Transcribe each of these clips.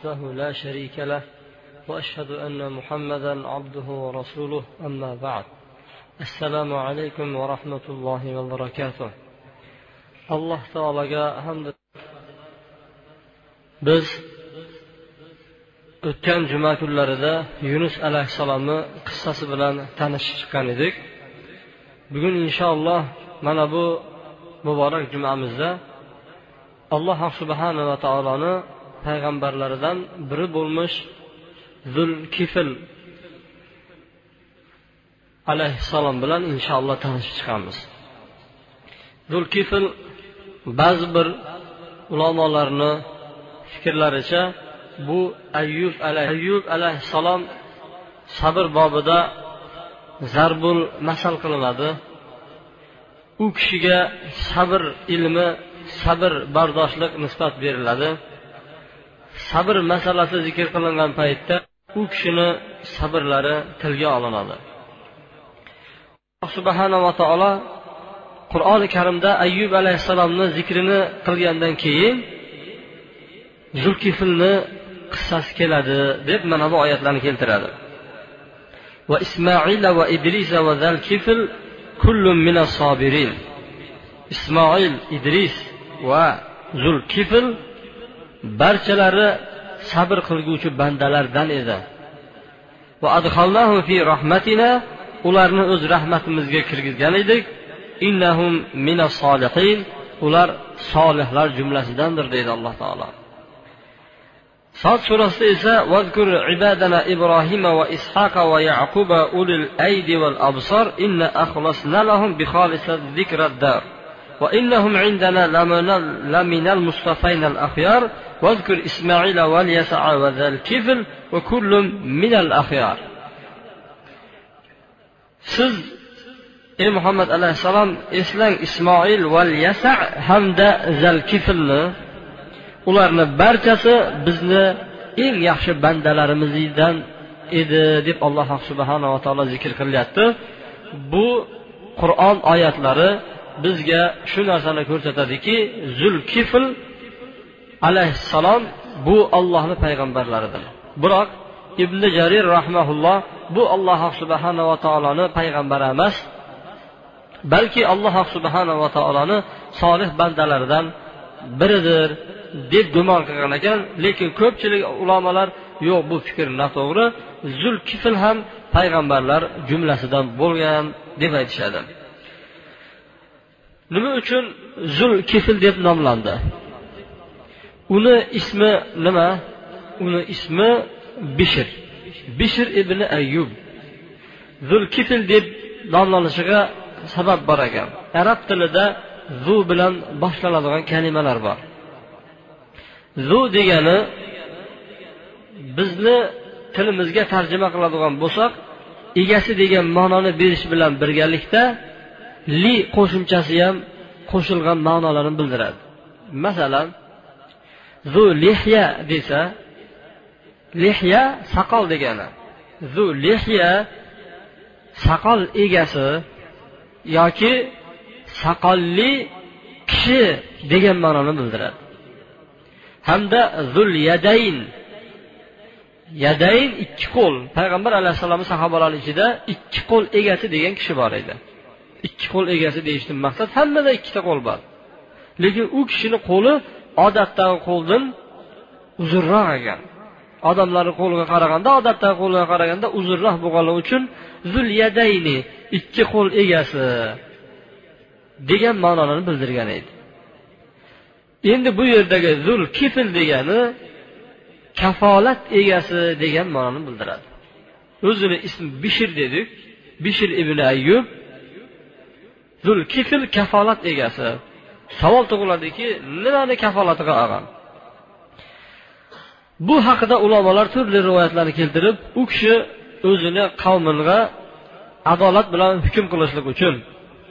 وحده لا شريك له وأشهد أن محمدا عبده ورسوله أما بعد السلام عليكم ورحمة الله وبركاته alloh taologa hamd biz o'tgan juma kunlarida yunus alayhissalomni qissasi bilan tanishib chiqqan edik bugun inshaalloh mana bu muborak jumamizda alloh subhanava taoloni payg'ambarlaridan biri bo'lmish zulkifl alayhissalom bilan inshaalloh tanishib chiqamiz. Zulkifl ba'zi bir ulamolarni fikrlaricha bu ayyub ayyub alayhissalom sabr bobida zarbul masal qilinadi. U kishiga sabr ilmi sabr bardoshlik nisbat beriladi. Sabr masalasi zikr qilingan paytda u kishini sabrlari tilga olinadi. Subhanava taolo qur'oni karimda ayyub alayhissalomni zikrini qilgandan keyin zulkiflni qissasi keladi deb mana bu oyatlarni keltiradi. Va ismoila va idrisa va zalkifl kullun minas sobirin ismoil idris va zulkifl barchalari sabr qilguvchi bandalardan edi. Fi rahmatina ularni o'z rahmatimizga kirgizgan edik. Innahum mina solihin ular solihlar jumlasidandir deydi alloh taolo. Sod surasida esa vazkur ibadana ibrohima va ishaqa va yaquba ulil aydi val absor inna axlasna lahum bi zikraddar va innahum indana laminal mustafaynal axyor واذكر إسماعيل واليسع وذا الكفل وكل من الأخيار siz ey muhammad alayhissalom eslang ismoil val yasa hamda zalkiflni ularni barchasi bizni eng yaxshi bandalarimizdan edi deb alloh subhanava taolo zikr qilyapti bu qur'on oyatlari bizga shu narsani ko'rsatadiki zulkifl alayhissalom bu ollohni payg'ambarlaridir. Biroq ibn jarir rahmaulloh bu alloh subhanava taoloni payg'ambari emas balki alloh subhanava taoloni solih bandalaridan biridir deb gumon qilgan ekan. Lekin ko'pchilik ulamolar yo'q bu fikr noto'g'ri zulkifl ham payg'ambarlar jumlasidan bo'lgan deb aytishadi. Nima uchun zulkifl deb nomlandi? Uni ismi nima? Uni ismi bishir bishir ibn ayyub. Zulkifl deb nomlanishiga sabab bor ekan. Arab tilida zu bilan boshlanadigan kalimalar bor. Zu degani bizni tilimizga tarjima qiladigan bo'lsak egasi degan ma'noni berish bilan birgalikda li qo'shimchasi ham qo'shilgan ma'nolarni bildiradi. Masalan zu lihya desa lihya saqol degani. Zu lihya saqol egasi yoki saqolli kishi degan ma'noni bildiradi. Hamda zul yadayn. Yadayn ikki qo'l. Payg'ambar alayhissalomni sahobalari ichida ikki qo'l egasi degan kishi bor edi. Ikki qo'l egasi deyishdan maqsad hammada ikkita qo'l bor. Lekin u kishini qo'li odatdan qo'ldan uzunroq ekan. Odamlarni qo'liga qaraganda odatdan qo'liga qaraganda uzunroq bo'lganligi uchun zul yadayni ikki qo'l egasi degan ma'noni bildirgan edi. Endi bu yerdagi zul kifl degani kafolat egasi degan ma'noni bildiradi. O'zini ismi bishir dedik. Bishir ibn ayyub zul kifl kafolat egasi. Savol tug'iladiki nimani kafolatiga olgan bu haqida ulamolar turli rivoyatlarni keltirib u kishi o'zini qavmiga adolat bilan hukm qilishlik uchun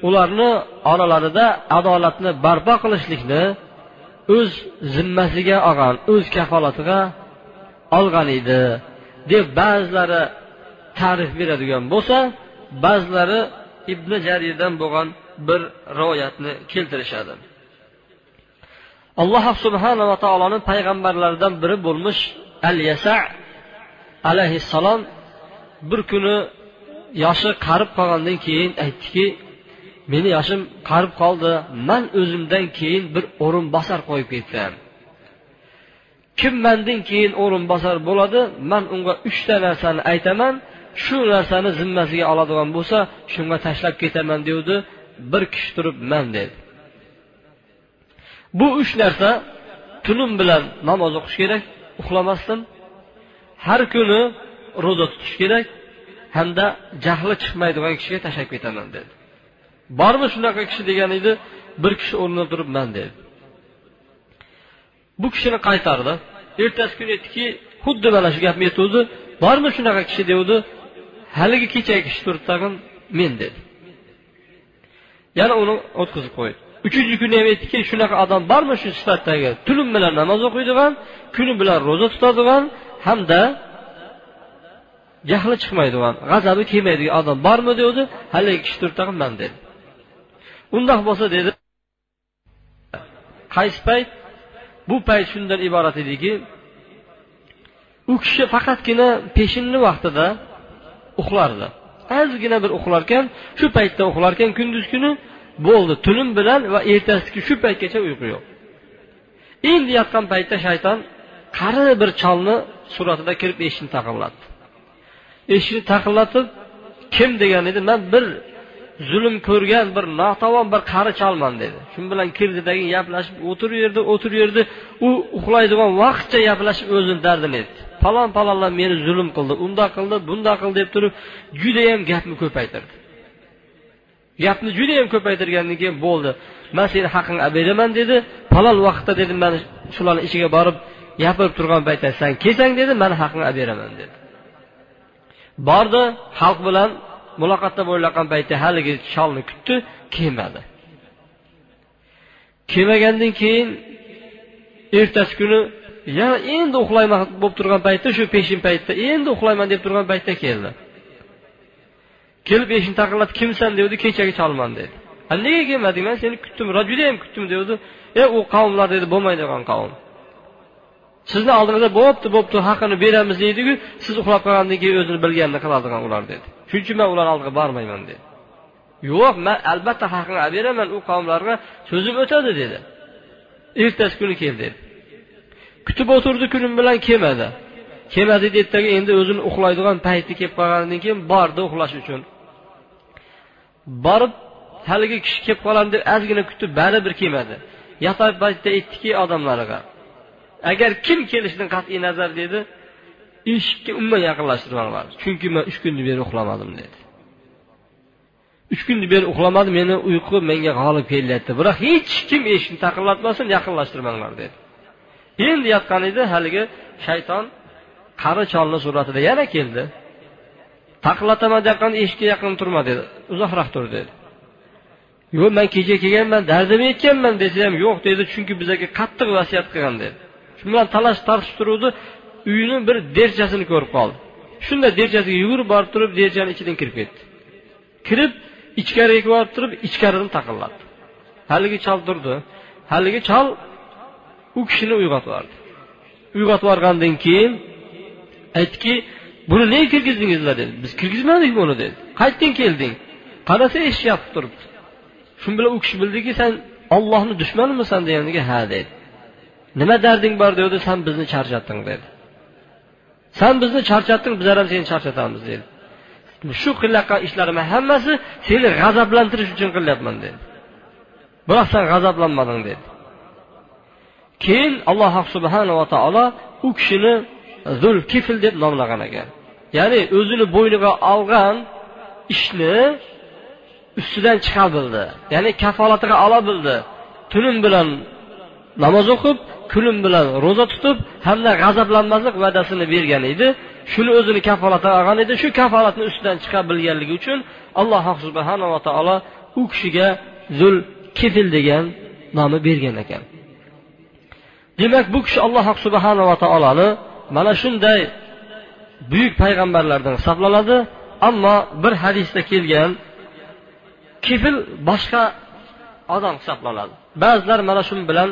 ularni oralarida adolatni barpo qilishlikni o'z zimmasiga olgan o'z kafolatiga olgan edi. Deb ba'zilari ta'rif beradigan bo'lsa ba'zilari ibn jarirdan bo'lgan bir rivoyatni keltirishadi. Alloh subhanava taoloni payg'ambarlaridan biri bo'lmish al yasa alayhissalom bir kuni yoshi qarib qolgandan keyin aytdiki meni yoshim qarib qoldi man o'zimdan keyin bir o'rinbosar qo'yib ketgan kim mandan keyin o'rinbosar bo'ladi man unga uchta narsani aytaman shu narsani zimmasiga oladigan bo'lsa shunga tashlab ketaman devdi bir kishi turib man dedi. Bu uch narsa tunim bilan namoz o'qish kerak uxlamasdan har kuni ro'za tutish kerak hamda jahli chiqmaydigan kishiga tashlab ketaman dedi. Bormi shunaqa kishi? degan edi bir kishi o'rnidan turib man dedi. Bu kishini qaytardi. Ertasi kuni aytdiki xuddi mana shu gapni aytuvdi bormi shunaqa kishi? devdi. Haligi kechagi kishi turib tag'in men dedi. Yana uni o'tkazib qo'ydi. Uchinchi kuni ham aytdiki shunaqa odam bormi shu sifatdagi tunim bilan namoz o'qiydigan kuni bilan ro'za tutadigan hamda jahli chiqmaydigan g'azabi kelmaydigan odam bormi devdi haligi kishi turib tag'in man dedi. Undoq bo'lsa dedi qaysi payt? Bu payt shundan iborat ediki u kishi faqatgina peshinni vaqtida uxlardi. Ozgina bir uxlarkan shu paytda uxlarkan kunduz kuni bo'ldi tunim bilan va ertasiga shu paytgacha uyqu yo'q. Endi yotgan paytda shayton qari bir cholni suratida kirib eshikni taqillatdi eshikni taqillatib kim degan edi man bir zulm ko'rgan bir notavon bir qari cholman dedi. Shu bilan kirdidagi gaplashib o'tiraverdi o'tiraverdi u uxlaydigan vaqtcha gaplashib o'zini dardini aytdi. Falon palonlar meni zulm qildi undoq qildi bundoq qildi deb turib judayam gapni ko'paytirdi. Gapni judayam ko'paytirgandan keyin bo'ldi. Man seni haqingni olib beraman dedi. Falon vaqtda dedi man shularni ichiga borib gapirib turgan paytda san kelsang dedi. Man haqingni olib beraman dedi. Bordi xalq bilan muloqotda bo'layotgan paytda haligi cholni kutdi kelmadi kelmagandan keyin ertasi kuni yana endi uxlayman bo'lib turgan paytda shu peshin paytda endi uxlayman deb turgan paytda keldi. Kelib eshikni taqillatib kimsan devdi kechagi cholman dedi. Nega kelmading man seni kutdim judayam kutdim devdi. E u qavmlar dedi bo'lmaydigan qavm. Sizni oldingizda bo'pti bo'pti haqini beramiz deydiku siz uxlab qolgandan keyin o'zini bilganini qiladigan ular dedi. Shuning uchun man ularni oldiga bormayman dedi. Yo'q man albatta haqini olib beraman u qavmlarga so'zim o'tadi dedi. Ertasi kuni kel dedi. Kutib o'tirdi kunim bilan kelmadi. Kelmadi deydidagi endi o'zini uxlaydigan payti kelib qolganidan keyin bordi uxlash uchun. Borib haligi kishi kelib qoladi deb ozgina kutib baribir kelmadi. Yotar paytda aytdiki odamlarga agar kim kelishidan qat'iy nazar dedi eshikka umuman yaqinlashtirmanglar chunki man uch kundan beri uxlamadim dedi. Uch kundan beri uxlamadim meni uyqu menga g'olib kelyapti. Biroq hech kim eshikni taqillatmasin yaqinlashtirmanglar dedi. Endi yotgan edi haligi shayton qari cholni suratida yana keldi. Taqillataman deyotgan eshikka yaqin turma dedi uzoqroq tur dedi. Yo'q man kecha kelganman dardim yetganman desa ham yo'q dedi chunki bizaga qattiq vasiyat qilgan dedi. Shu bilan talash tortish turuvdi uyini bir derchasini ko'rib qoldi. Shunda derchasiga yugurib borib turib derchani ichidan kirib ketdi. Kirib ichkariga borib turib ichkaridan taqillatdi haligi chol turdi. Haligi chol u kishini uyg'otib yubordi uyg'otib yuborgandan keyin aytdiki buni nega kirgizdingizlar? dedi. Biz kirgizmadik buni dedi. Qayerdan kelding? Qarasa eshik yopib turibdi. Shu bilan u kishi bildiki san ollohni dushmanimisan deganiga ha dedi. Nima darding bor? dedi. San bizni charchatding dedi. San bizni charchatding bizlar ham seni charchatamiz dedi. Shu qilayotgan ishlarim hammasi seni g'azablantirish uchun qilyapman dedi. Biroq san g'azablanmading dedi. Keyin alloh subhanava taolo u kishini zul kifl deb nomlagan ekan. Ya'ni o'zini bo'yniga olgan ishni ustidan chiqa bildi ya'ni kafolatiga ola bildi. Tunim bilan namoz o'qib kunim bilan ro'za tutib hamda g'azablanmaslik va'dasini bergan edi. Shuni o'zini kafolatiga olgan edi. Shu kafolatni ustidan chiqa bilganligi uchun alloh subhanava taolo u kishiga zul kifl degan nomni bergan ekan. demak bu kishi alloh subhanava taoloni mana shunday buyuk payg'ambarlardan hisoblanadi ammo bir hadisda kelgan kefil boshqa odam hisoblanadi ba'zilar mana shu bilan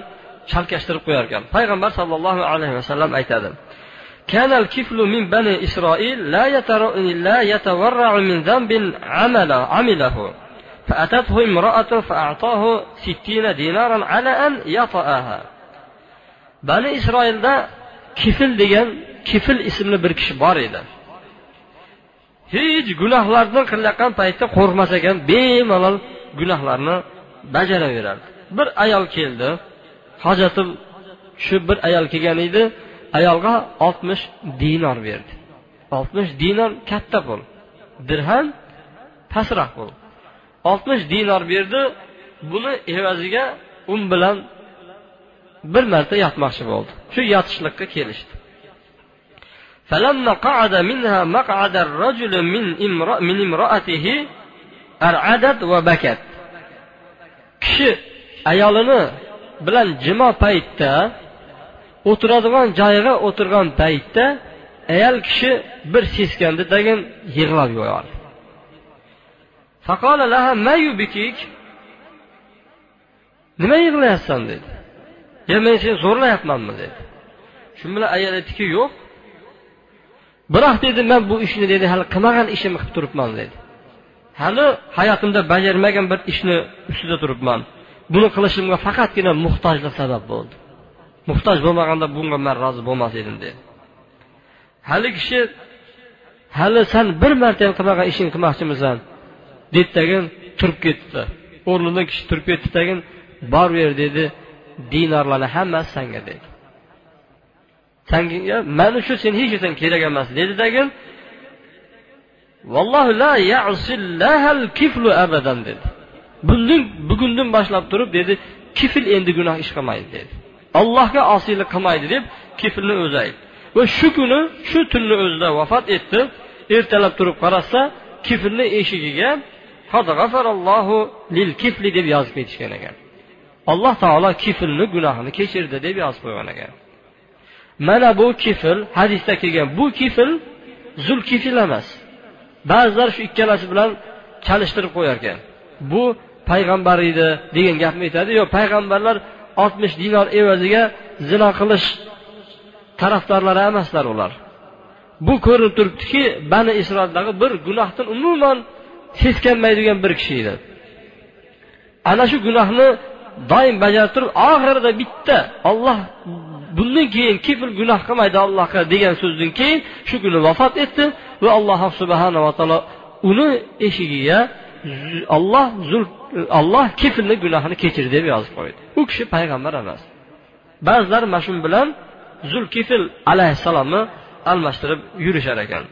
chalkashtirib qo'yar ekan payg'ambar sollallohu alayhi vasallam aytadi كان الكفل من بني إسرائيل لا, لا يتورع من ذنب عمل عمله فأتته امرأة فأعطاه ستين دينارا على أن يطأها bani isroilda kifil degan kifil ismli bir kishi bor edi. Hech gunohlarni qilayotgan paytda qo'rqmas ekan bemalol gunohlarni bajaraverardi. Bir ayol keldi hojatim shu bir ayol kelgan edi ayolga oltmish dinor berdi. Oltmish dinor katta pul dirham pastroq pul. Oltmish dinor berdi buni evaziga un bilan bir marta yotmoqchi bo'ldi shu yotishlikqa kelishdi فلما قعد منها مقعد الرجل من امرأ من امرأته أرعدت وبكت kishi ayolini bilan jimo paytda o'tiradigan joyiga o'tirgan paytda ayol kishi bir seskandi dagin yig'lab yubordi nima yig'layapsan dedi Yo men seni zo'rlayapmanmi dedi. Shu bilan ayol aytdiki yo'q. Biroq dedi man bu ishni dedi hali qilmagan ishimni qilib turibman dedi. Hali hayotimda bajarmagan bir ishni ustida turibman. Buni qilishimga faqatgina muhtojlik sabab bo'ldi. Muhtoj bo'lmaganda bunga man rozi bo'lmas edim dedi. Hali kishi hali san bir marta ham qilmagan ishingni qilmoqchimisan dedi tagin turib ketdi. O'rnidan kishi turib ketdi tagin boraver dedi dinorlarni hammasi sanga dedi sanga mana shu sen hech narsang kerak emas dedi tagin vallohu la kiflu abadan dedi. Bundan bugundan boshlab turib dedi kifl endi gunoh ish qilmaydi dedi. Allohga osiylik qilmaydi deb kiflni o'zi aytdi. Va shu kuni shu tunni o'zida vafot etdi. Ertalab turib qarasa kiflni eshigiga lil kifli deb yozib ketishgan ekan. Alloh taolo kiflni gunohini kechirdi deb yozib qo'ygan ekan. Mana bu kifr hadisda kelgan bu kifr zul kifl emas. Ba'zilar shu ikkalasi bilan chalishtirib qo'yar ekan. Bu payg'ambar edi degan gapni aytadi yo'q payg'ambarlar oltmish dinor evaziga zino qilish tarafdorlari emaslar ular. Bu ko'rinib turibdiki bani isroildagi bir gunohdan umuman seskanmaydigan bir kishi edi. Ana shu gunohni doim bajarib turib oxirida bitta olloh bundan keyin kifl gunoh qilmaydi allohga degan so'zdan keyin shu kuni vafot etdi va alloh subhanava taolo uni eshigiga olloh olloh kiflni gunohini kechir deb yozib qo'ydi. U kishi payg'ambar emas. Ba'zilar mana shu bilan zulkifl alayhissalomni almashtirib yurishar ekan.